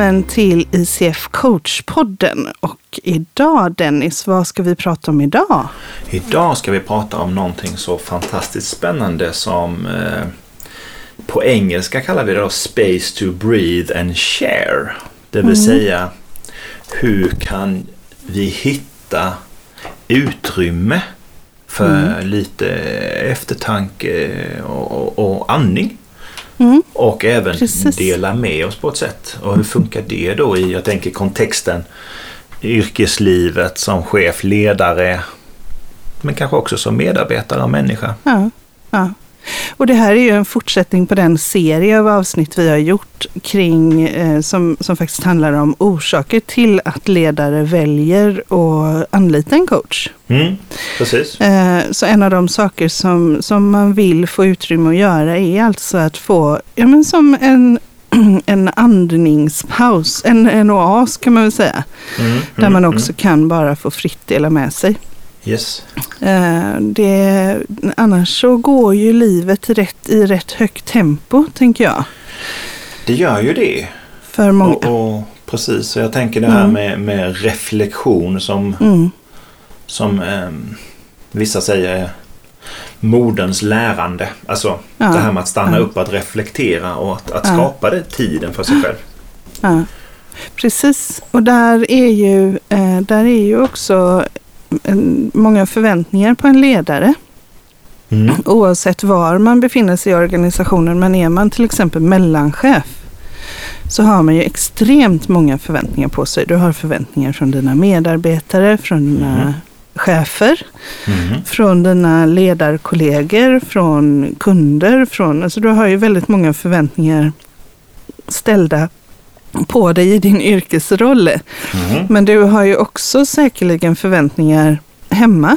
välkommen till ICF Coach-podden. Och idag Dennis, vad ska vi prata om idag? Idag ska vi prata om någonting så fantastiskt spännande som eh, på engelska kallar vi det då Space to breathe and share. Det vill mm. säga hur kan vi hitta utrymme för mm. lite eftertanke och, och, och andning. Mm. Och även Precis. dela med oss på ett sätt. Och hur funkar det då i, jag tänker kontexten, yrkeslivet som chef, ledare, men kanske också som medarbetare och människa. Ja, ja. Och det här är ju en fortsättning på den serie av avsnitt vi har gjort kring, eh, som, som faktiskt handlar om orsaker till att ledare väljer att anlita en coach. Mm, precis. Eh, så en av de saker som, som man vill få utrymme att göra är alltså att få, ja men som en en andningspaus, en, en oas kan man väl säga. Mm, mm, där man också mm. kan bara få fritt dela med sig. Yes. Eh, det, annars så går ju livet rätt, i rätt högt tempo, tänker jag. Det gör ju det. För många. Och, och precis, och jag tänker det här mm. med, med reflektion som, mm. som eh, vissa säger modens lärande. Alltså ja. det här med att stanna ja. upp, att reflektera och att, att skapa det tiden för sig själv. Ja. Precis, och där är ju, eh, där är ju också många förväntningar på en ledare. Mm. Oavsett var man befinner sig i organisationen. Men är man till exempel mellanchef så har man ju extremt många förväntningar på sig. Du har förväntningar från dina medarbetare, från dina mm. chefer, mm. från dina ledarkollegor, från kunder. Från, alltså du har ju väldigt många förväntningar ställda på dig i din yrkesroll. Mm. Men du har ju också säkerligen förväntningar hemma.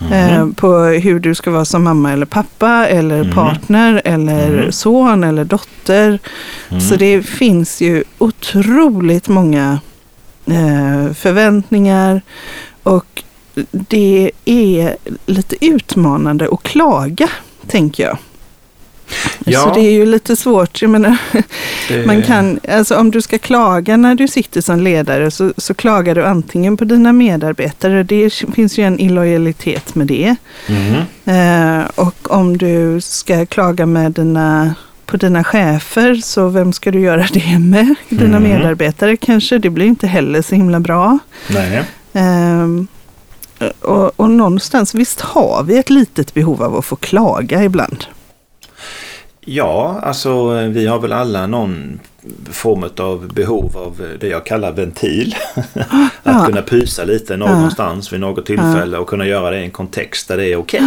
Mm. Eh, på hur du ska vara som mamma eller pappa eller mm. partner eller mm. son eller dotter. Mm. Så det finns ju otroligt många eh, förväntningar. Och det är lite utmanande att klaga, tänker jag. Ja. Så det är ju lite svårt. Jag menar, det... man kan, alltså om du ska klaga när du sitter som ledare så, så klagar du antingen på dina medarbetare. Det finns ju en illojalitet med det. Mm. Eh, och om du ska klaga med dina på dina chefer, så vem ska du göra det med? Dina mm. medarbetare kanske? Det blir inte heller så himla bra. Nej. Um, och, och någonstans, visst har vi ett litet behov av att få klaga ibland? Ja, alltså vi har väl alla någon form av behov av det jag kallar ventil. att ja. kunna pysa lite någonstans ja. vid något tillfälle och kunna göra det i en kontext där det är okej.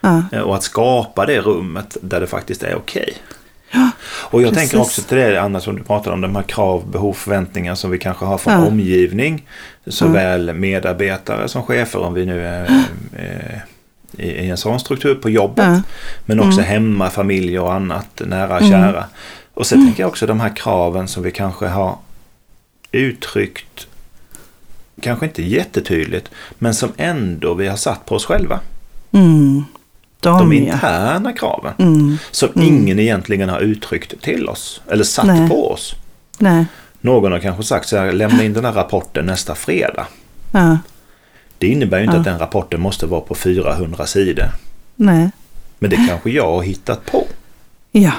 Okay. Ja. Och att skapa det rummet där det faktiskt är okej. Okay. och jag Precis. tänker också till det Anna som du pratade om, de här krav, behov, förväntningar som vi kanske har från omgivning. Såväl medarbetare som chefer om vi nu är, är i en sån struktur på jobbet. Ja. Men också mm. hemma, familj och annat, nära och mm. kära. Och sen mm. tänker jag också de här kraven som vi kanske har uttryckt, kanske inte jättetydligt, men som ändå vi har satt på oss själva. Mm. De, de interna ja. kraven. Mm. Som mm. ingen egentligen har uttryckt till oss, eller satt Nej. på oss. Nej. Någon har kanske sagt så här, lämna in den här rapporten nästa fredag. Ja. Det innebär ju inte ja. att den rapporten måste vara på 400 sidor. Nej. Men det kanske jag har hittat på. Ja.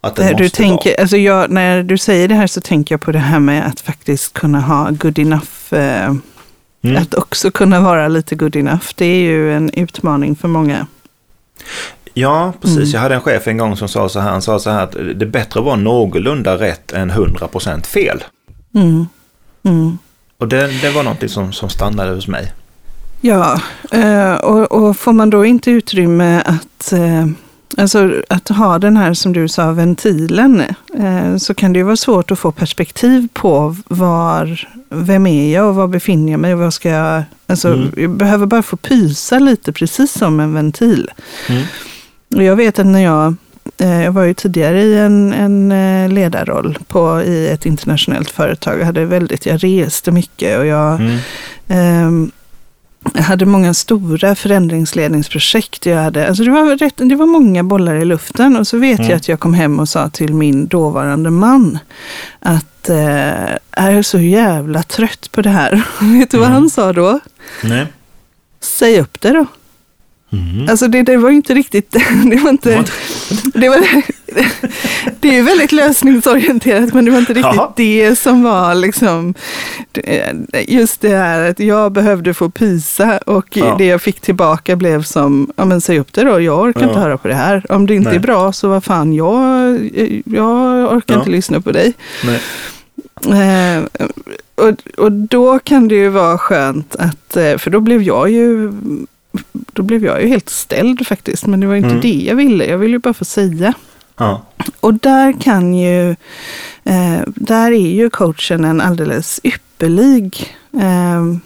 Att det du tänker, vara. Alltså jag, när du säger det här så tänker jag på det här med att faktiskt kunna ha good enough. Eh, mm. Att också kunna vara lite good enough. Det är ju en utmaning för många. Ja, precis. Mm. Jag hade en chef en gång som sa så här. Han sa så här att det är bättre att vara någorlunda rätt än 100% fel. Mm. Mm. Och det, det var någonting som, som stannade hos mig. Ja, eh, och, och får man då inte utrymme att eh, Alltså att ha den här, som du sa, ventilen, eh, så kan det ju vara svårt att få perspektiv på var, vem är jag och var befinner jag mig och vad ska jag... Alltså, mm. jag behöver bara få pysa lite, precis som en ventil. Mm. Och jag vet att när jag, jag var ju tidigare i en, en ledarroll på, i ett internationellt företag. Jag, hade väldigt, jag reste mycket och jag mm. eh, jag hade många stora förändringsledningsprojekt. Jag hade, alltså det, var rätt, det var många bollar i luften och så vet mm. jag att jag kom hem och sa till min dåvarande man att eh, jag är så jävla trött på det här. vet du mm. vad han sa då? Nej. Säg upp det då. Mm. Alltså det, det var inte riktigt, det var inte, det, var, det är väldigt lösningsorienterat men det var inte riktigt Jaha. det som var liksom, just det här att jag behövde få pysa och ja. det jag fick tillbaka blev som, ja men säg upp det då, jag orkar ja. inte höra på det här. Om det inte Nej. är bra så vad fan, jag, jag orkar ja. inte lyssna på dig. Eh, och, och då kan det ju vara skönt att, eh, för då blev jag ju då blev jag ju helt ställd faktiskt. Men det var inte mm. det jag ville. Jag ville ju bara få säga. Ja. Och där kan ju, eh, där är ju coachen en alldeles ypperlig eh,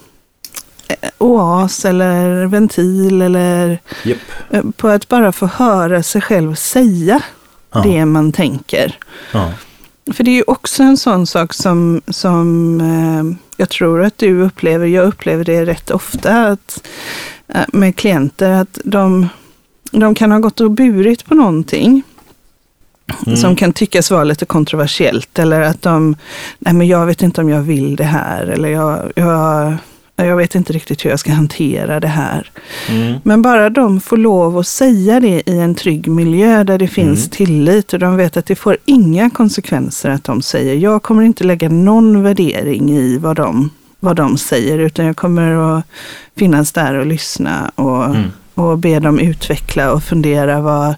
oas eller ventil eller yep. eh, på att bara få höra sig själv säga ja. det man tänker. Ja. För det är ju också en sån sak som, som eh, jag tror att du upplever, jag upplever det rätt ofta, att med klienter att de, de kan ha gått och burit på någonting. Mm. Som kan tyckas vara lite kontroversiellt eller att de, nej men jag vet inte om jag vill det här eller jag, jag, jag vet inte riktigt hur jag ska hantera det här. Mm. Men bara de får lov att säga det i en trygg miljö där det finns mm. tillit och de vet att det får inga konsekvenser att de säger jag kommer inte lägga någon värdering i vad de vad de säger, utan jag kommer att finnas där och lyssna och, mm. och be dem utveckla och fundera vad,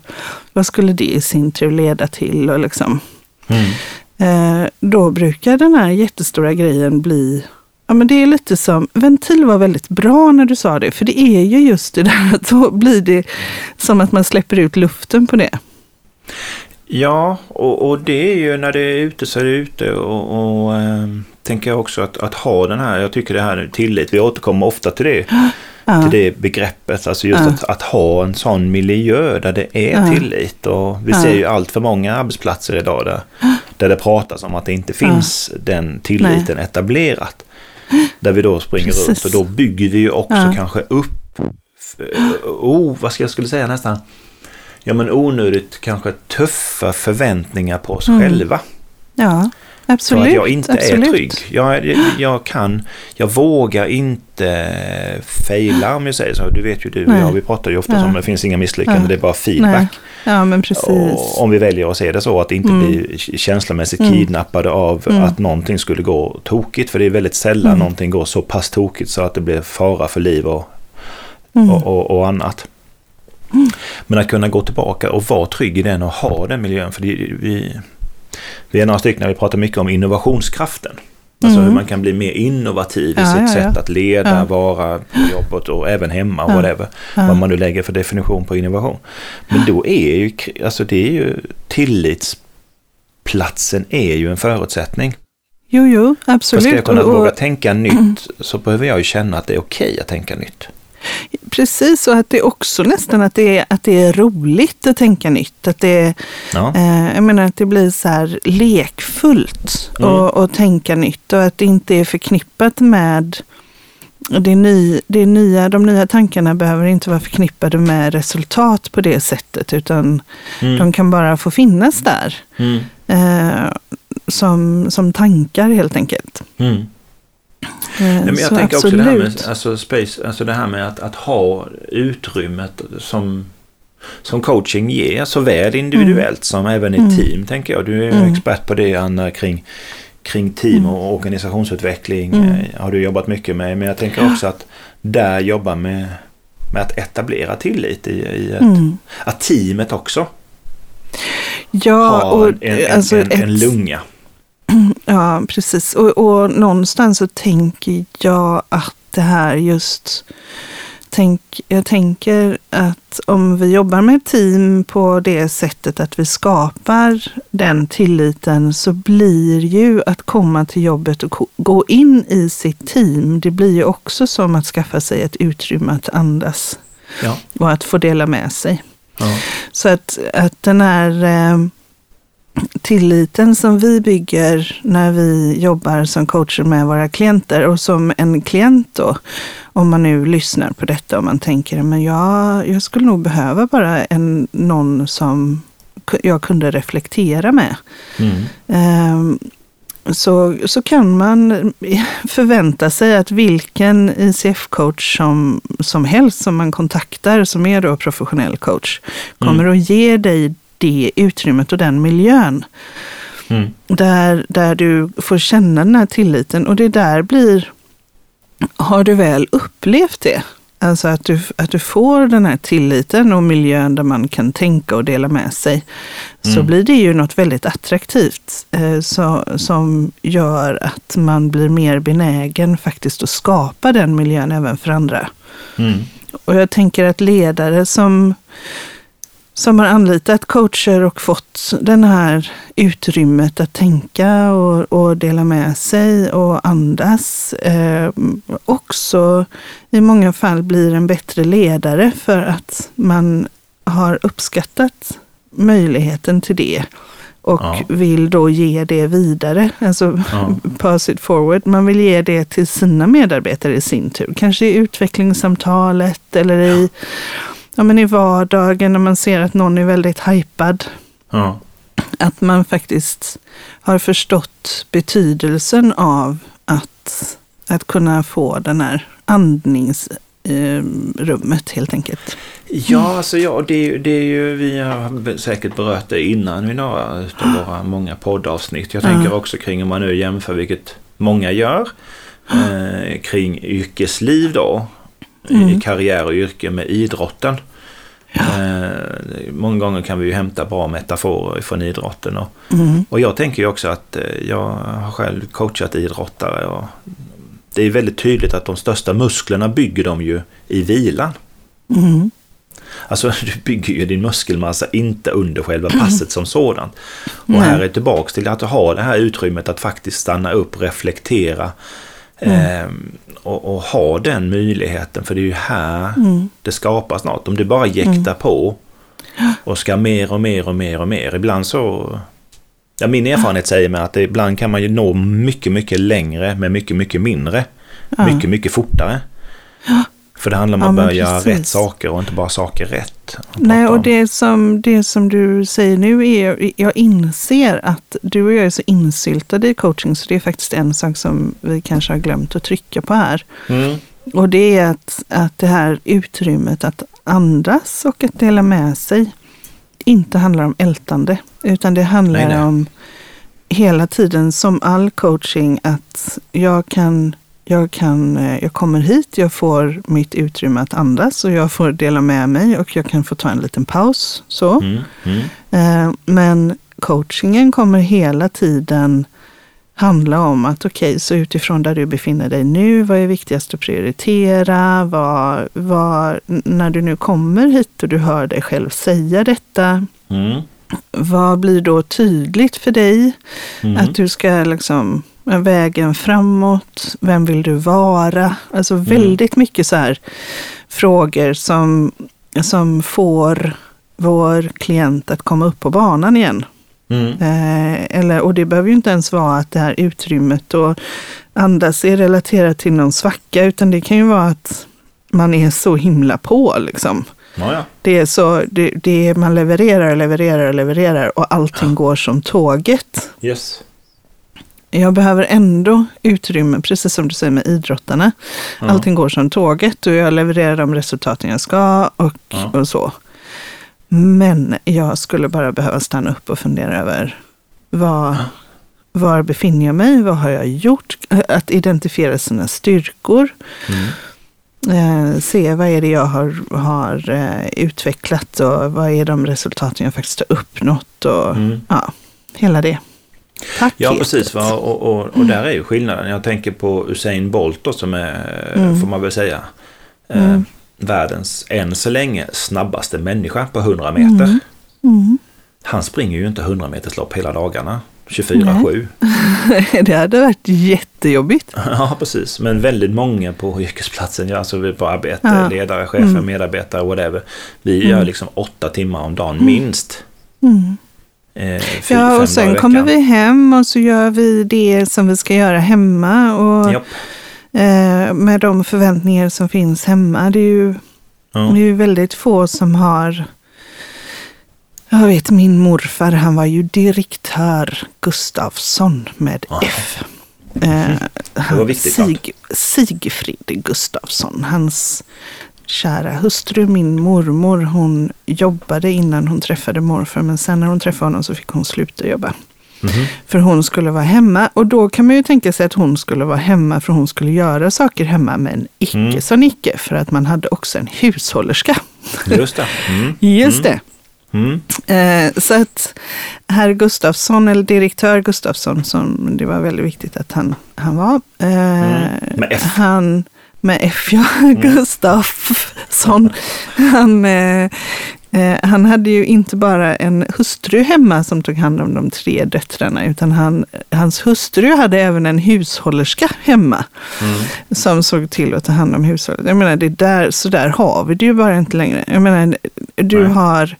vad skulle det i sin tur leda till och liksom. Mm. Eh, då brukar den här jättestora grejen bli Ja, men det är lite som, ventil var väldigt bra när du sa det, för det är ju just det där att då blir det som att man släpper ut luften på det. Ja, och, och det är ju när det är ute så är det ute och, och ähm, tänker jag också att, att ha den här, jag tycker det här tillit, vi återkommer ofta till det, ja. till det begreppet, alltså just ja. att, att, ha en sån miljö där det är ja. tillit. Och vi ser ju allt för många arbetsplatser idag där, där det pratas om att det inte finns den tilliten Nej. etablerat. Där vi då springer Precis. runt och då bygger vi ju också kanske upp, oh, vad ska jag skulle säga nästan, ja men onödigt kanske tuffa förväntningar på oss mm. själva. Ja. Absolut. För att jag inte absolut. är trygg. Jag, jag, kan, jag vågar inte fejla om jag säger så. Du vet ju du och jag, vi pratar ju ofta ja. om det finns inga misslyckanden, ja. det är bara feedback. Nej. Ja, men precis. Och om vi väljer att se det så, att inte mm. bli känslomässigt mm. kidnappade av mm. att någonting skulle gå tokigt. För det är väldigt sällan mm. någonting går så pass tokigt så att det blir fara för liv och, mm. och, och, och, annat. Mm. Men att kunna gå tillbaka och vara trygg i den och ha den miljön. För det, vi, vi är några stycken, vi pratar mycket om innovationskraften. Alltså mm. hur man kan bli mer innovativ i ja, sitt ja, sätt ja. att leda, vara på jobbet och även hemma och whatever. Vad man nu lägger för definition på innovation. Men då är ju, alltså det är ju tillitsplatsen är ju en förutsättning. Jo, jo, absolut. För ska jag kunna och, och, våga tänka nytt så behöver jag ju känna att det är okej okay att tänka nytt. Precis, och att det också nästan att det är, att det är roligt att tänka nytt. Att det, ja. eh, jag menar att det blir så här lekfullt mm. och, och tänka nytt och att det inte är förknippat med det, ny, det nya, de nya tankarna behöver inte vara förknippade med resultat på det sättet utan mm. de kan bara få finnas där. Mm. Eh, som, som tankar helt enkelt. Mm. Nej, men jag tänker också det här med, alltså space, alltså det här med att, att ha utrymmet som, som coaching ger, såväl individuellt mm. som även i mm. team tänker jag. Du är mm. expert på det Anna kring, kring team mm. och organisationsutveckling. Mm. Eh, har du jobbat mycket med. Men jag tänker också att där jobba med, med att etablera tillit i, i ett, mm. att teamet också ja, har och, en, en, alltså en, en, en lunga. Ja, precis. Och, och någonstans så tänker jag att det här just Tänk, jag tänker att om vi jobbar med team på det sättet att vi skapar den tilliten så blir ju att komma till jobbet och gå in i sitt team, det blir ju också som att skaffa sig ett utrymme att andas ja. och att få dela med sig. Ja. Så att, att den här eh, tilliten som vi bygger när vi jobbar som coacher med våra klienter och som en klient då, om man nu lyssnar på detta och man tänker men jag, jag skulle nog behöva bara en, någon som jag kunde reflektera med. Mm. Um, så, så kan man förvänta sig att vilken ICF-coach som, som helst som man kontaktar, som är då professionell coach, kommer mm. att ge dig det utrymmet och den miljön. Mm. Där, där du får känna den här tilliten och det där blir, har du väl upplevt det, Alltså att du, att du får den här tilliten och miljön där man kan tänka och dela med sig. Mm. Så blir det ju något väldigt attraktivt eh, så, som gör att man blir mer benägen faktiskt att skapa den miljön även för andra. Mm. Och jag tänker att ledare som som har anlitat coacher och fått den här utrymmet att tänka och, och dela med sig och andas. Eh, också i många fall blir en bättre ledare för att man har uppskattat möjligheten till det och ja. vill då ge det vidare, alltså ja. pass it forward. Man vill ge det till sina medarbetare i sin tur, kanske i utvecklingssamtalet eller i ja, men i vardagen när man ser att någon är väldigt hypad. Ja. Att man faktiskt har förstått betydelsen av att, att kunna få den här andningsrummet helt enkelt. Ja, alltså ja, det, det är ju, vi har säkert berört det innan i några av våra många poddavsnitt. Jag tänker också kring om man nu jämför, vilket många gör, eh, kring yrkesliv då mm. i karriär och yrke med idrotten. Ja. Eh, många gånger kan vi ju hämta bra metaforer från idrotten. Och, mm. och jag tänker ju också att eh, jag har själv coachat idrottare. Och det är väldigt tydligt att de största musklerna bygger de ju i vilan. Mm. Alltså du bygger ju din muskelmassa inte under själva passet som sådant. Och här är tillbaks till att ha det här utrymmet att faktiskt stanna upp, reflektera, Mm. Eh, och, och, ha den möjligheten, för det är ju här mm. det skapas något. Om du bara jäktar mm. på och ska mer och mer och mer och mer. Ibland så... Ja, min erfarenhet säger mig att ibland kan man ju nå mycket, mycket längre med mycket, mycket mindre. Mycket, mycket fortare. För det handlar om att ja, börja göra rätt saker och inte bara saker rätt. Nej, och det som, det som du säger nu är, jag inser att du och jag är så insyltade i coaching, så det är faktiskt en sak som vi kanske har glömt att trycka på här. Mm. Och det är att, att det här utrymmet att andas och att dela med sig inte handlar om ältande, utan det handlar nej, nej. om hela tiden, som all coaching, att jag kan jag, kan, eh, jag kommer hit, jag får mitt utrymme att andas och jag får dela med mig och jag kan få ta en liten paus. Så. Mm, mm. Eh, men coachingen kommer hela tiden handla om att okej, okay, så utifrån där du befinner dig nu, vad är viktigast att prioritera? Vad, vad, när du nu kommer hit och du hör dig själv säga detta, mm. vad blir då tydligt för dig? Mm. Att du ska liksom vägen framåt, vem vill du vara? Alltså mm. väldigt mycket så här frågor som, som får vår klient att komma upp på banan igen. Mm. Eh, eller, och det behöver ju inte ens vara att det här utrymmet och andas är relaterat till någon svacka, utan det kan ju vara att man är så himla på. Liksom. Ja, Det är så, det, det är, man levererar, levererar, levererar och allting ja. går som tåget. Yes jag behöver ändå utrymme, precis som du säger med idrottarna. Ja. Allting går som tåget och jag levererar de resultaten jag ska och, ja. och så. Men jag skulle bara behöva stanna upp och fundera över vad, var befinner jag mig? Vad har jag gjort? Att identifiera sina styrkor. Mm. Eh, se vad är det jag har, har eh, utvecklat och vad är de resultaten jag faktiskt har uppnått. Och, mm. ja, hela det. Paketet. Ja, precis. Va? Och, och, och mm. där är ju skillnaden. Jag tänker på Usain Bolt då, som är, mm. får man väl säga, eh, mm. världens än så länge snabbaste människa på 100 meter. Mm. Mm. Han springer ju inte 100 meterslopp hela dagarna. 24-7. det hade varit jättejobbigt. Ja, precis. Men väldigt många på yrkesplatsen, alltså på arbete, ja. ledare, chefer, mm. medarbetare, whatever. Vi gör liksom åtta timmar om dagen minst. Eh, ja, och sen kommer vi hem och så gör vi det som vi ska göra hemma. Och, eh, med de förväntningar som finns hemma. Det är ju, ja. det är ju väldigt få som har jag vet min morfar, han var ju direktör Gustafsson med Aha. F. Eh, det var viktigt. Sig, Sigfrid Gustafsson, hans kära hustru, min mormor, hon jobbade innan hon träffade morfar. Men sen när hon träffade honom så fick hon sluta jobba. Mm -hmm. För hon skulle vara hemma. Och då kan man ju tänka sig att hon skulle vara hemma för hon skulle göra saker hemma. Men icke mm. som icke. För att man hade också en hushållerska. Just det. Mm. Just det. Mm. Eh, så att herr Gustafsson, eller direktör Gustafsson, som det var väldigt viktigt att han, han var. Eh, mm. Med F. Han, med F, ja. Mm. Gustafsson. Han, eh, eh, han hade ju inte bara en hustru hemma som tog hand om de tre döttrarna, utan han, hans hustru hade även en hushållerska hemma mm. som såg till att ta hand om hushållet. Jag menar, det där, så där har vi det ju bara inte längre. Jag menar, du Nej. har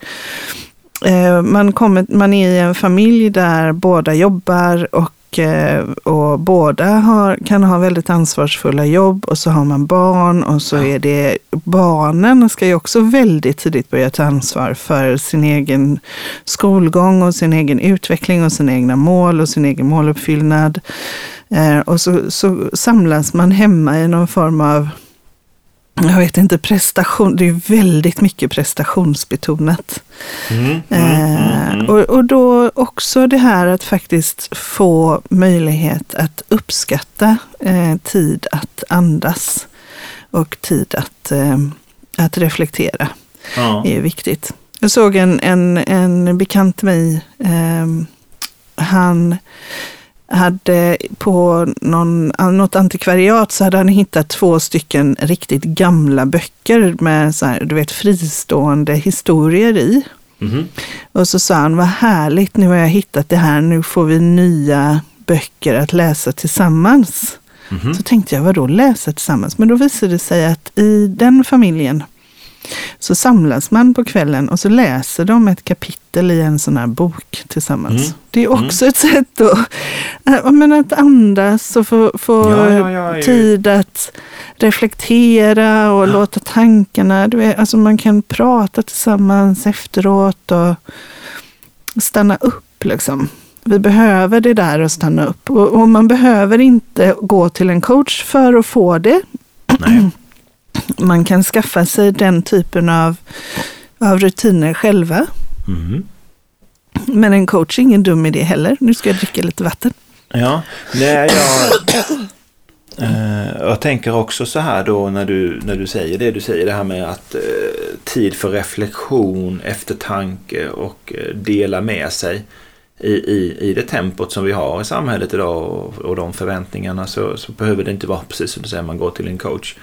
eh, man, kommer, man är i en familj där båda jobbar och och båda har, kan ha väldigt ansvarsfulla jobb och så har man barn och så är det barnen ska ju också väldigt tidigt börja ta ansvar för sin egen skolgång och sin egen utveckling och sina egna mål och sin egen måluppfyllnad. Eh, och så, så samlas man hemma i någon form av jag vet inte, prestation, det är väldigt mycket prestationsbetonat. Mm, mm, mm, mm, och, och då också det här att faktiskt få möjlighet att uppskatta eh, tid att andas och tid att, eh, att reflektera ja. är viktigt. Jag såg en, en, en bekant mig, eh, han hade på någon, något antikvariat så hade han hittat två stycken riktigt gamla böcker med så här, du vet, fristående historier i. Mm. Och så sa han, vad härligt, nu har jag hittat det här, nu får vi nya böcker att läsa tillsammans. Mm. Så tänkte jag, vadå läsa tillsammans? Men då visade det sig att i den familjen så samlas man på kvällen och så läser de ett kapitel i en sån här bok tillsammans. Mm. Det är också mm. ett sätt att, men att andas och få, få ja, ja, ja, tid att reflektera och låta tankarna, du vet, alltså man kan prata tillsammans efteråt och stanna upp liksom. Vi behöver det där att stanna upp och, och man behöver inte gå till en coach för att få det. Nej. Man kan skaffa sig den typen av, av rutiner själva. Mm. Men en coach är ingen dum idé heller. Nu ska jag dricka lite vatten. Ja, nej, jag, eh, jag tänker också så här då när du, när du säger det du säger, det här med att eh, tid för reflektion, eftertanke och eh, dela med sig i, i, i det tempot som vi har i samhället idag och, och de förväntningarna så, så behöver det inte vara precis som du säger, man går till en coach.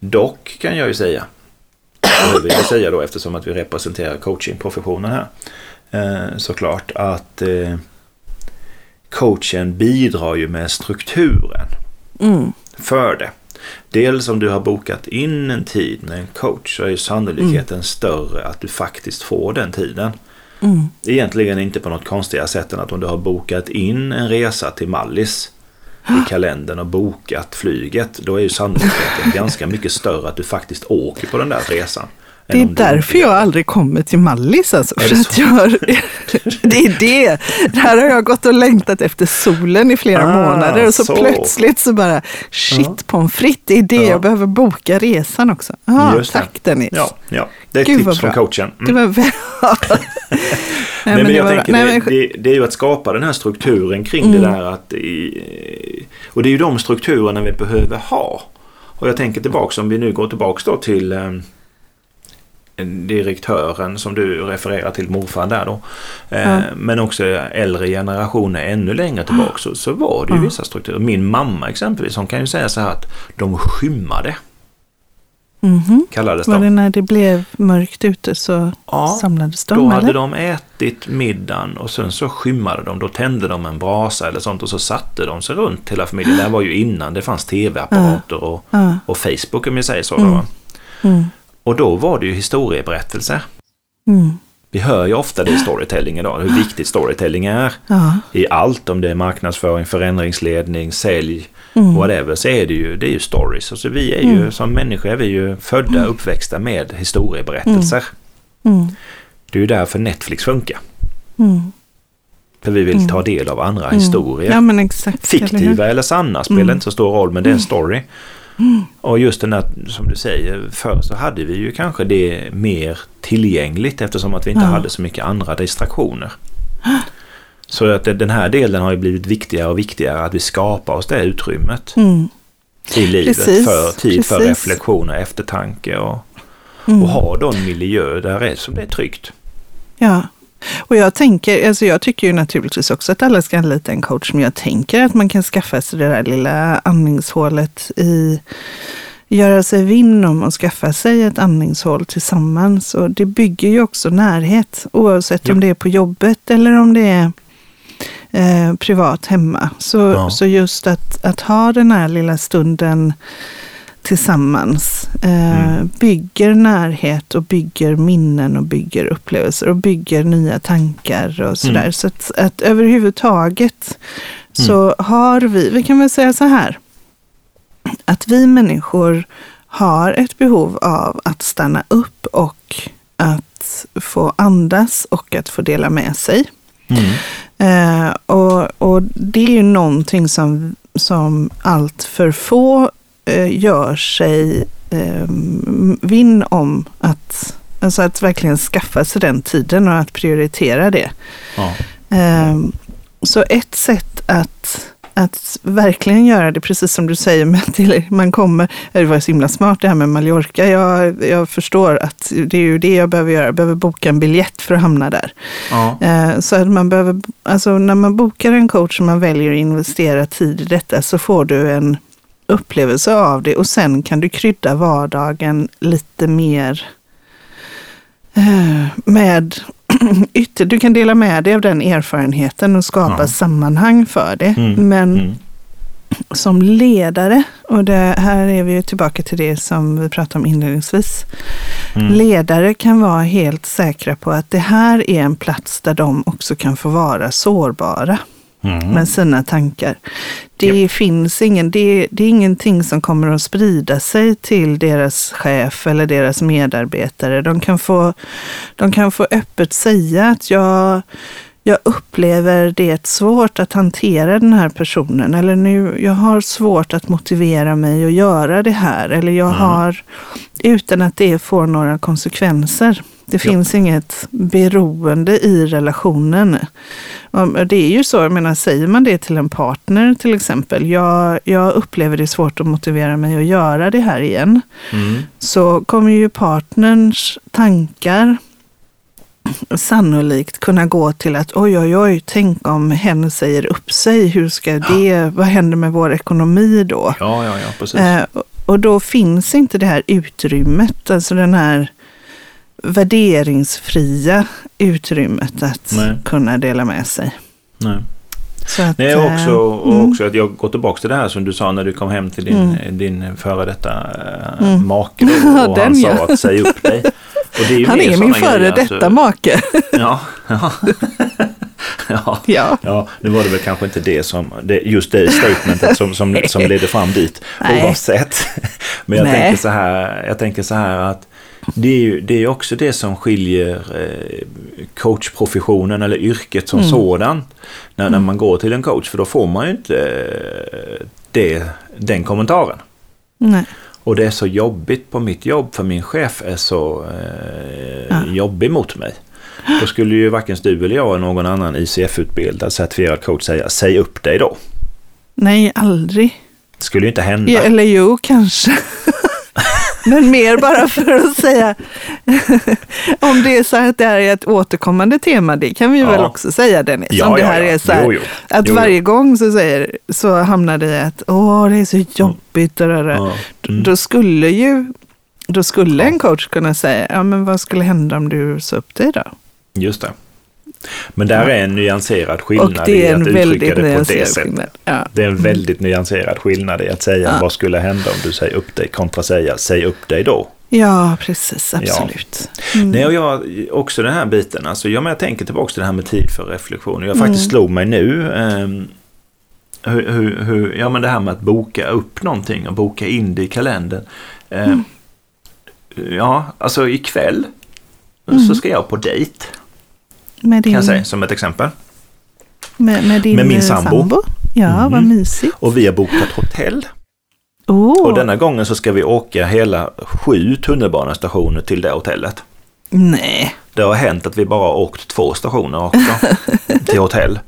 Dock kan jag ju säga, det vill jag säga då eftersom att vi representerar coachingprofessionen här, eh, såklart att eh, coachen bidrar ju med strukturen mm. för det. Dels om du har bokat in en tid med en coach så är ju sannolikheten mm. större att du faktiskt får den tiden. Mm. Egentligen inte på något konstigare sätt än att om du har bokat in en resa till Mallis i kalendern och bokat flyget, då är ju sannolikheten ganska mycket större att du faktiskt åker på den där resan. Det är därför jag aldrig kommer till Mallis. Alltså, för att jag, det är det. Det här har jag gått och längtat efter solen i flera ah, månader och så, så, plötsligt så bara shit ja. pommes frites, det är det. Ja. Jag behöver boka resan också. Ah, tack Dennis. Ja, ja, det är ett Gud, tips från coachen. Mm. Det var Nej, men, men jag tänker, Nej, det, det, det, är ju att skapa den här strukturen kring mm. det där att och det är ju de strukturerna vi behöver ha. Och jag tänker tillbaka om vi nu går tillbaka då till ehm, direktören som du refererar till, morfar där då. Mm. Men också äldre generationer ännu längre tillbaka så, så var det ju vissa strukturer. Min mamma exempelvis, hon kan ju säga så här att de skymmade. Mm -hmm. Kallades de. Var det när det blev mörkt ute så ja, samlades de? Då eller? hade de ätit middagen och sen så skymmade de. Då tände de en brasa eller sånt och så satte de sig runt hela familjen. Det här var ju innan det fanns tv-apparater och, och Facebook om jag säger så. Mm. Mm. Och då var det ju historieberättelser. Mm. Vi hör ju ofta det i storytelling idag, hur viktigt storytelling är. Ja. I allt, om det är marknadsföring, förändringsledning, sälj, Mm. whatever, så är det ju, det är ju stories. Alltså vi är ju, som människor är vi ju födda, uppväxta med historieberättelser. Mm. Det är ju därför Netflix funkar. Mm. För vi vill ta del av andra Mm. historier. Ja exakt. eller? Fiktiva eller sanna spelar Mm. inte så stor roll, men det är en story. Och just den här, som du säger, förr så hade vi ju kanske det mer tillgängligt eftersom att vi inte Ja. hade så mycket andra distraktioner. Så att den här delen har ju blivit viktigare och viktigare, att vi skapar oss det utrymmet Mm. i livet Precis, för tid för precis. reflektion och eftertanke och, Mm. och ha då en miljö där det är, som det är tryggt. Ja. Och jag tänker, alltså jag tycker ju naturligtvis också att alla ska anlita en coach, men jag tänker att man kan skaffa sig det där lilla andningshålet i, göra sig vinn om och skaffa sig ett andningshål tillsammans. Och det bygger ju också närhet, oavsett Ja. om det är på jobbet eller om det är eh, privat hemma. Så, Ja. så just att, att ha den här lilla stunden tillsammans eh, Mm. bygger närhet och bygger minnen och bygger upplevelser och bygger nya tankar och sådär. Mm. Så att, att överhuvudtaget så har vi, vi kan väl säga så här, att vi människor har ett behov av att stanna upp och att få andas och att få dela med sig. Mm. Eh, och, och det är ju någonting som, som allt för få gör sig eh, vinn om att, alltså att verkligen skaffa sig den tiden och att prioritera det. Ja. Eh, så ett sätt att, att verkligen göra det, precis som du säger, med till man kommer, det var så himla smart det här med Mallorca. Jag, jag förstår att det är ju det jag behöver göra, jag behöver boka en biljett för att hamna där. Ja. Eh, Så att man behöver, alltså när man bokar en coach och man väljer att investera tid i detta så får du en upplevelse av det och sen kan du krydda vardagen lite mer eh, med ytter. Du kan dela med dig av den erfarenheten och skapa Ja. sammanhang för det. Mm. Men Mm. som ledare, och det, här är vi ju tillbaka till det som vi pratade om inledningsvis. Mm. Ledare kan vara helt säkra på att det här är en plats där de också kan få vara sårbara Mm. med sina tankar. Det finns ingen, det, det är ingenting som kommer att sprida sig till deras chef eller deras medarbetare. De kan få, de kan få öppet säga att jag, jag upplever det svårt att hantera den här personen. Eller nu, jag har svårt att motivera mig att göra det här. Eller jag Mm. har, utan att det får några konsekvenser. Det Ja. finns inget beroende i relationen. Det är ju så, jag menar, säger man det till en partner till exempel, jag, jag upplever det svårt att motivera mig att göra det här igen, Mm. så kommer ju partnerns tankar sannolikt kunna gå till att oj, oj, oj, tänk om hen säger upp sig, hur ska det, vad händer med vår ekonomi då? Ja, ja, ja, precis. Eh, och då finns inte det här utrymmet, alltså den här värderingsfria utrymmet att Nej. kunna dela med sig. Nej. Så att, Nej, eh, också, och mm. också att jag går tillbaka till det här som du sa när du kom hem till din, din före detta äh, Mm. make. Och Den, han sa ja. att säg upp dig. Och det är Han är min före grejer, detta alltså. make. Ja, ja. ja. ja. Ja, nu var det väl kanske inte det som, det, just det statementet som, som, som ledde fram dit Nej. oavsett. Men jag Nej. tänker, så här, jag tänker så här att det är ju det är också det som skiljer eh, coachprofessionen eller yrket som Mm. sådan. När, när man går till en coach, för då får man ju inte eh, det, den kommentaren. Nej. Och det är så jobbigt på mitt jobb för min chef är så eh, Ja. jobbig mot mig. Då skulle ju varken du eller jag eller någon annan ICF-utbildad certifierad coach säga säg upp dig då. Nej, aldrig. Det skulle ju inte hända. Ja, eller jo, kanske. Men mer bara för att säga, om det är så här att det här är ett återkommande tema, det kan vi Ja. väl också säga Dennis. Ja, om det här ja. är så här, Jo, jo. att Jo, varje gång så, säger, så hamnar det i att åh, det är så jobbigt. Och det där. Ja. Mm. Då skulle ju då skulle en coach kunna säga, ja men vad skulle hända om du sa upp dig då? Just det. Men där är en nyanserad skillnad det i att uttrycka det på det sättet. Ja. Det är en väldigt nyanserad skillnad i att säga Ja. vad skulle hända om du säger upp dig kontra säga säg upp dig då. Ja, precis. Absolut. Ja. Mm. Nej, och jag, också den här biten. Alltså, jag, men jag tänker tillbaka till det här med tid för reflektion. Jag faktiskt mm. slog mig nu. Eh, hur, hur, hur, ja, men det här med att boka upp någonting och boka in det i kalendern. Eh, mm. Ja, alltså ikväll mm. så ska jag på dejt. Med din... Kan jag säga som ett exempel. Med, med, din med min sambo. sambo. Ja, mm. vad mysigt. Och vi har bokat hotell. Oh. Och denna gången så ska vi åka hela sju tunnelbanestationer till det hotellet. Nej. Det har hänt att vi bara åkt två stationer också till hotell.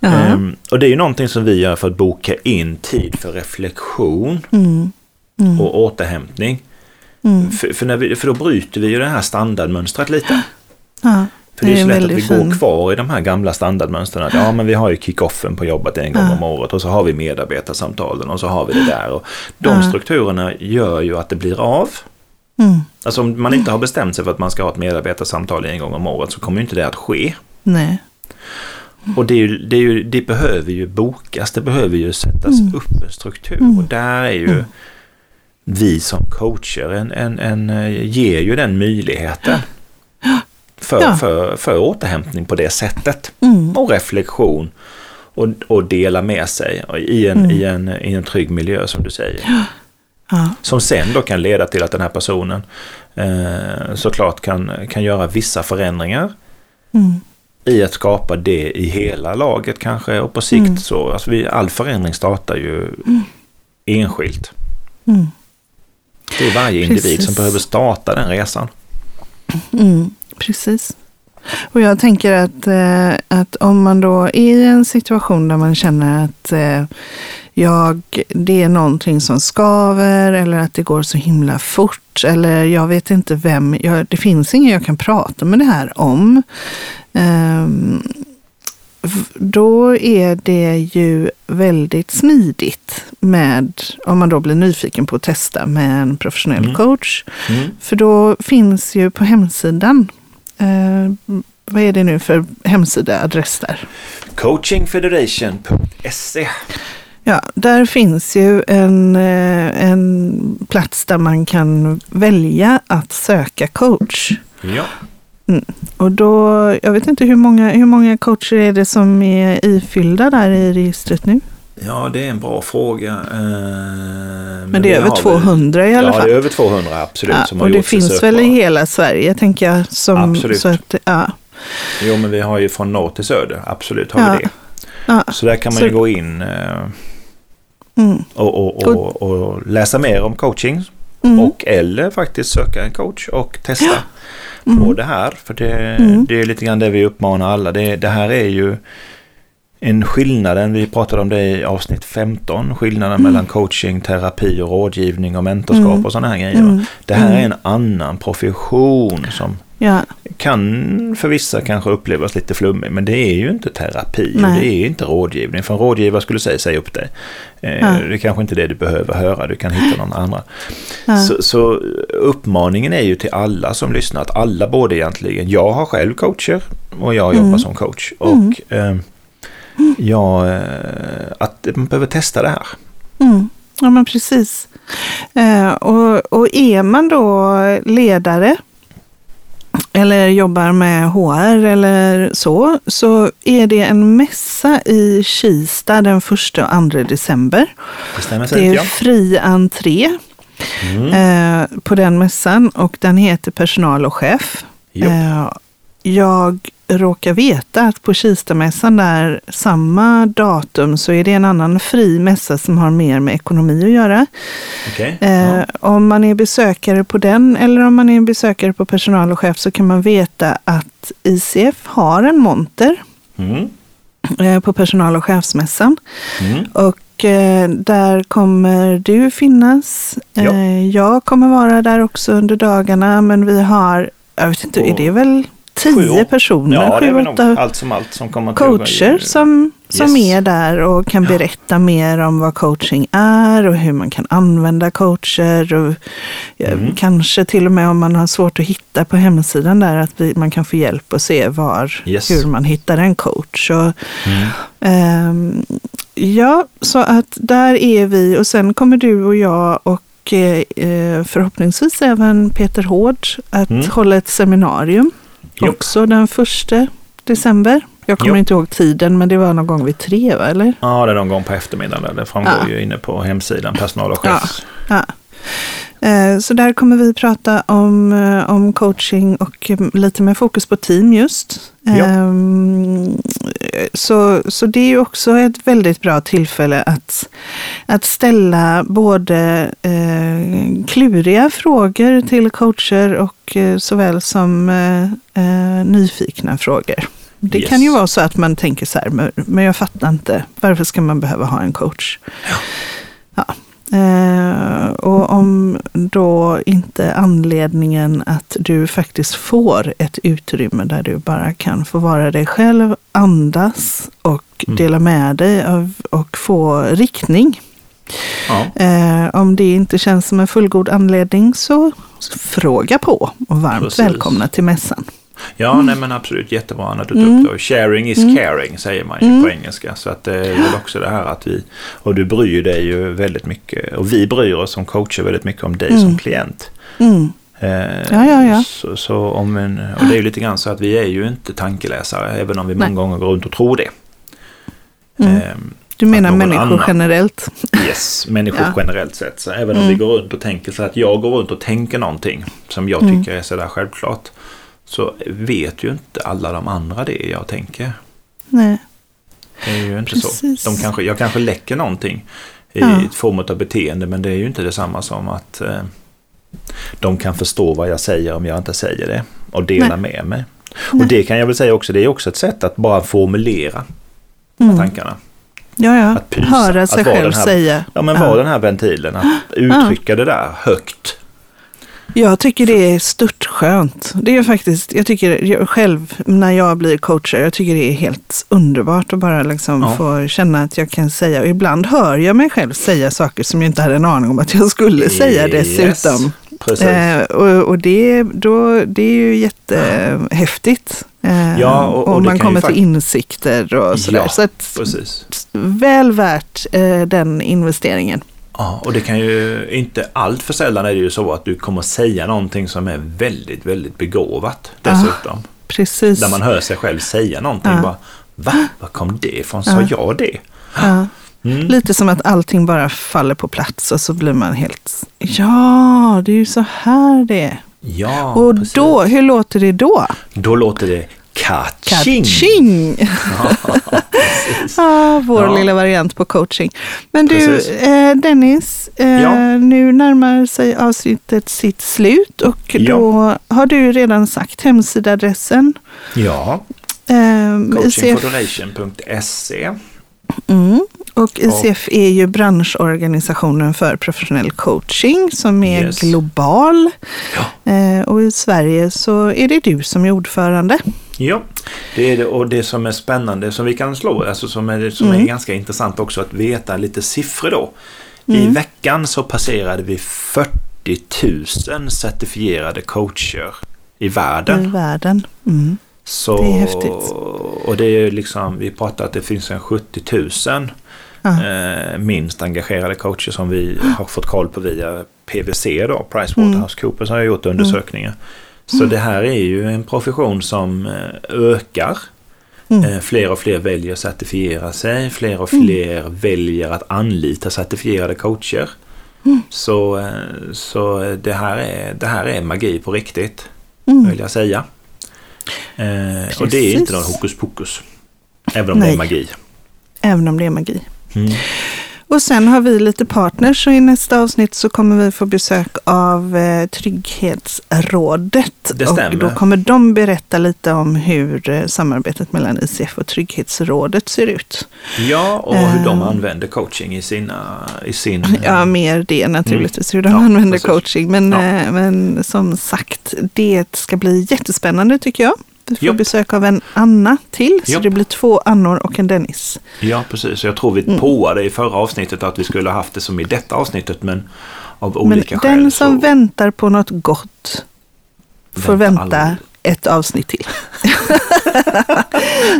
Um, och det är ju någonting som vi gör för att boka in tid för reflektion mm. Mm. och återhämtning. Mm. För, för, vi, för, då bryter vi ju det här standardmönstret lite. Ja. För det är, det är så lätt att vi fin. går kvar i de här gamla standardmönstren. ja, men vi har ju kick-offen på jobbet en gång ja. om året och så har vi medarbetarsamtalen och så har vi det där. Och de ja. strukturerna gör ju att det blir av. Mm. Alltså om man inte har bestämt sig för att man ska ha ett medarbetarsamtal en gång om året så kommer ju inte det att ske. Nej. Och det, ju, det, ju, det behöver ju bokas, det behöver ju sättas mm. upp en struktur. Mm. Och där är ju mm. vi som coacher en, en, en, eh, ger ju den möjligheten för, ja. för, för återhämtning på det sättet. Mm. Och reflektion och, och dela med sig i en, mm. i, en, i en trygg miljö som du säger. Ja. Som sen då kan leda till att den här personen eh, såklart kan, kan göra vissa förändringar. Mm. I att skapa det i hela laget kanske och på sikt mm. så. Alltså vi, all förändring startar ju mm. enskilt. Mm. Det är varje individ Precis. som behöver starta den resan. Mm. Precis. Och jag tänker att, eh, att om man då är i en situation där man känner att eh, jag, det är någonting som skaver eller att det går så himla fort eller jag vet inte vem, jag, det finns ingen jag kan prata med det här om. Um, då är det ju väldigt smidigt med, om man då blir nyfiken på att testa med en professionell mm. coach. Mm. För då finns ju på hemsidan Eh, vad är det nu för hemsidaadress där? Coachingfederation.se Ja, där finns ju en, eh, en plats där man kan välja att söka coach. Ja. Mm. Och då, jag vet inte hur många, hur många coacher är det som är ifyllda där i registret nu? Ja, det är en bra fråga. Eh, men, men det är över 200 väl, i alla fall? Ja, det är över 200 absolut. Ja, som och har det finns väl i hela Sverige tänker jag. Som, absolut. Så att, ja. Jo, men vi har ju från norr till söder, absolut har ja. vi det. Ja. Så där kan man så... ju gå in eh, mm. och, och, och, och, läsa mer om coaching. Mm. Och eller faktiskt söka en coach och testa mm. på det här. För det, mm. det är lite grann det vi uppmanar alla. Det, det här är ju en skillnaden, vi pratade om det i avsnitt 15, skillnaden mm. mellan coaching, terapi och rådgivning och mentorskap mm. och sådana här grejer. Mm. Det här är mm. en annan profession som ja. kan för vissa kanske upplevas lite flummig, men det är ju inte terapi Nej. och det är inte rådgivning. För en rådgivare skulle säga, säg upp dig. Eh, ja. Det är kanske inte det du behöver höra, du kan hitta någon annan. Ja. Så, så, uppmaningen är ju till alla som lyssnar, att alla borde egentligen, jag har själv coacher och jag jobbar mm. som coach. Och eh, ja, eh, att man behöver testa det här. Mm. Ja, men precis. Eh, och, och är man då ledare eller jobbar med HR eller så, så är det en mässa i Kista den 1 och 2 december. Det Det är fri entré mm. eh, på den mässan och den heter Personal och chef. Eh, jag råkar veta att på Kistamässan där samma datum så är det en annan fri mässa som har mer med ekonomi att göra. Okay. Eh, ja. Om man är besökare på den eller om man är besökare på personal och chef så kan man veta att ICF har en monter mm. eh, på personal och chefsmässan. Mm. Och eh, där kommer du finnas. Ja. Eh, jag kommer vara där också under dagarna men vi har, jag vet inte, är det väl tio personer, ja, sju, åtta allt som allt som kommer coacher som, som yes. är där och kan ja. berätta mer om vad coaching är och hur man kan använda coacher. Och mm. Kanske till och med om man har svårt att hitta på hemsidan där att vi, man kan få hjälp att se var, yes. hur man hittar en coach. Och, mm. um, ja, så att där är vi och sen kommer du och jag och och eh, förhoppningsvis även Peter Hård att Mm. hålla ett seminarium Jo. också den första december. Jag kommer Jo. inte ihåg tiden men det var någon gång vid tre va, eller? Ja, det är någon gång på eftermiddagen. Det framgår Ja. ju inne på hemsidan, personal och chefs. Ja. Eh, Så där kommer vi prata om, eh, om coaching och eh, lite med fokus på team just. Ja. Ehm, Så, så det är ju också ett väldigt bra tillfälle att, att ställa både eh, kluriga frågor till coacher och eh, såväl som eh, eh, nyfikna frågor. Det Yes. kan ju vara så att man tänker så här, men, jag fattar inte, varför ska man behöva ha en coach? Ja. Eh, och om då inte anledningen att du faktiskt får ett utrymme där du bara kan få vara dig själv, andas och Mm. dela med dig av, och få riktning. Ja. Eh, om det inte känns som en fullgod anledning så fråga på och varmt Precis. välkomna till mässan. Ja, nej men absolut jättebra när du tog Mm. upp det. Sharing is Mm. caring säger man ju Mm. på engelska. Så att det är väl också det här att vi, och du bryr dig ju väldigt mycket, och vi bryr oss som coacher väldigt mycket om dig Mm. som klient. Mm. Eh, Ja, ja, ja. Så, så om en, och det är ju lite grann så att vi är ju inte tankeläsare, även om vi många Nej. gånger går runt och tror det. Mm. Eh, Du menar människor annan- generellt? Yes, människor Ja. generellt sett. Så även om Mm. vi går runt och tänker så att jag går runt och tänker någonting som jag Mm. tycker är sådär självklart. Så vet ju inte alla de andra det jag tänker. Nej. Det är ju inte Precis. så. De kanske, jag kanske läcker någonting i Ja. ett form av beteende men det är ju inte detsamma som att eh, de kan förstå vad jag säger om jag inte säger det och dela Nej. med mig. Nej. Och det kan jag väl säga också, det är också ett sätt att bara formulera Mm. tankarna. Ja, ja. Att pysa, Höra att sig vara själv här- säga. Ja men var den här ventilen, att uttrycka det där högt. Jag tycker det är störtskönt. Det är faktiskt, jag tycker jag själv när jag blir coacher, jag tycker det är helt underbart att bara liksom Ja. få känna att jag kan säga, och ibland hör jag mig själv säga saker som jag inte hade en aning om att jag skulle säga dessutom. Yes, precis. Eh, och och det, då, det är ju jättehäftigt. Eh, Ja, och- och det man kommer till insikter och sådär. Ja, Så att, Precis. väl värt eh, den investeringen. Ja, och det kan ju inte allt för sällan är det ju så att du kommer säga någonting som är väldigt, väldigt begåvat dessutom. Precis. Där man hör sig själv säga någonting Ja. bara Va? Var kom det ifrån? Sa jag det? ja. Mm. Lite som att allting bara faller på plats och så blir man helt, ja, det är ju så här det är. Ja, och precis. då, hur låter det då? Då låter det kaching. Kaching! Ja, ah, vår Ja. lilla variant på coaching. Men du, eh, Dennis, eh, Ja. nu närmar sig avsnittet sitt slut och Ja. då har du redan sagt hemsidadressen. ja. Eh, ICF, coachingfederation.se. mm, och ICF är ju branschorganisationen för professionell coaching som är Yes. global. Ja. Eh, och i Sverige så är det du som är ordförande. Ja, det är det. Och det som är spännande, som vi kan slå, alltså som är, som Mm. är ganska intressant också att veta lite siffror då. I Mm. veckan så passerade vi 40 000 certifierade coacher i världen. i världen. Mm. Så, Det är häftigt. Och det är liksom, vi pratar att det finns en 70 000 Ja. eh, minst engagerade coacher som vi har fått koll på via PWC då, PricewaterhouseCoopers har gjort undersökningar. Så det här är ju en profession som eh, ökar. Mm. Eh, Fler och fler väljer att certifiera sig, fler och Mm. fler väljer att anlita certifierade coacher. Mm. Så, eh, så det, här är, det här är magi på riktigt, Mm. vill jag säga. Eh, och det är inte någon hokus pokus. Även om det Nej. är magi. Även om det är magi. Mm. Och sen har vi lite partners och i nästa avsnitt så kommer vi få besök av eh, Trygghetsrådet. Det och stämmer. då kommer de berätta lite om hur eh, samarbetet mellan ICF och Trygghetsrådet ser ut. Ja, och hur de Eh. använder coaching i, sina, i sin... Ja, mer det naturligtvis, hur de Mm. Ja, använder precis. coaching. Men, Ja. eh, men som sagt, det ska bli jättespännande tycker jag. Vi får Japp. besök av en Anna till, så Japp. det blir två Annor och en Dennis. Ja, precis. Jag tror vi Mm. påade i förra avsnittet att vi skulle ha haft det som i detta avsnittet, men av Men olika skäl den som så väntar på något gott får vänta vänta. Ett avsnitt till.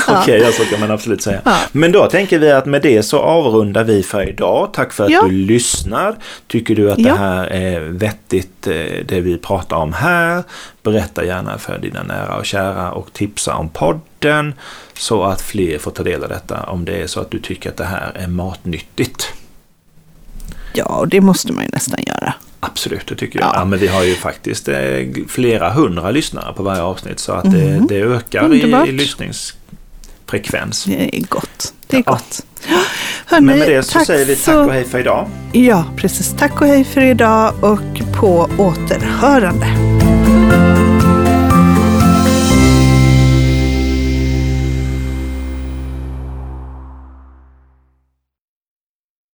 Okej, okay, ja. så kan man absolut säga. Ja. Men då tänker vi att med det så avrundar vi för idag. Tack för att ja. du lyssnar. Tycker du att det här är vettigt eh, det vi pratar om här? Berätta gärna för dina nära och kära och tipsa om podden så att fler får ta del av detta om det är så att du tycker att det här är matnyttigt. Ja, och det måste man ju nästan göra. Absolut, det tycker jag. Ja. ja. men vi har ju faktiskt eh, flera hundra lyssnare på varje avsnitt så att mm. det, det, ökar i, i lyssningsfrekvens. Det är gott. Det är ja. gott. Hörrni, men med det så säger vi tack och hej för idag. Ja, precis. Tack och hej för idag och på återhörande.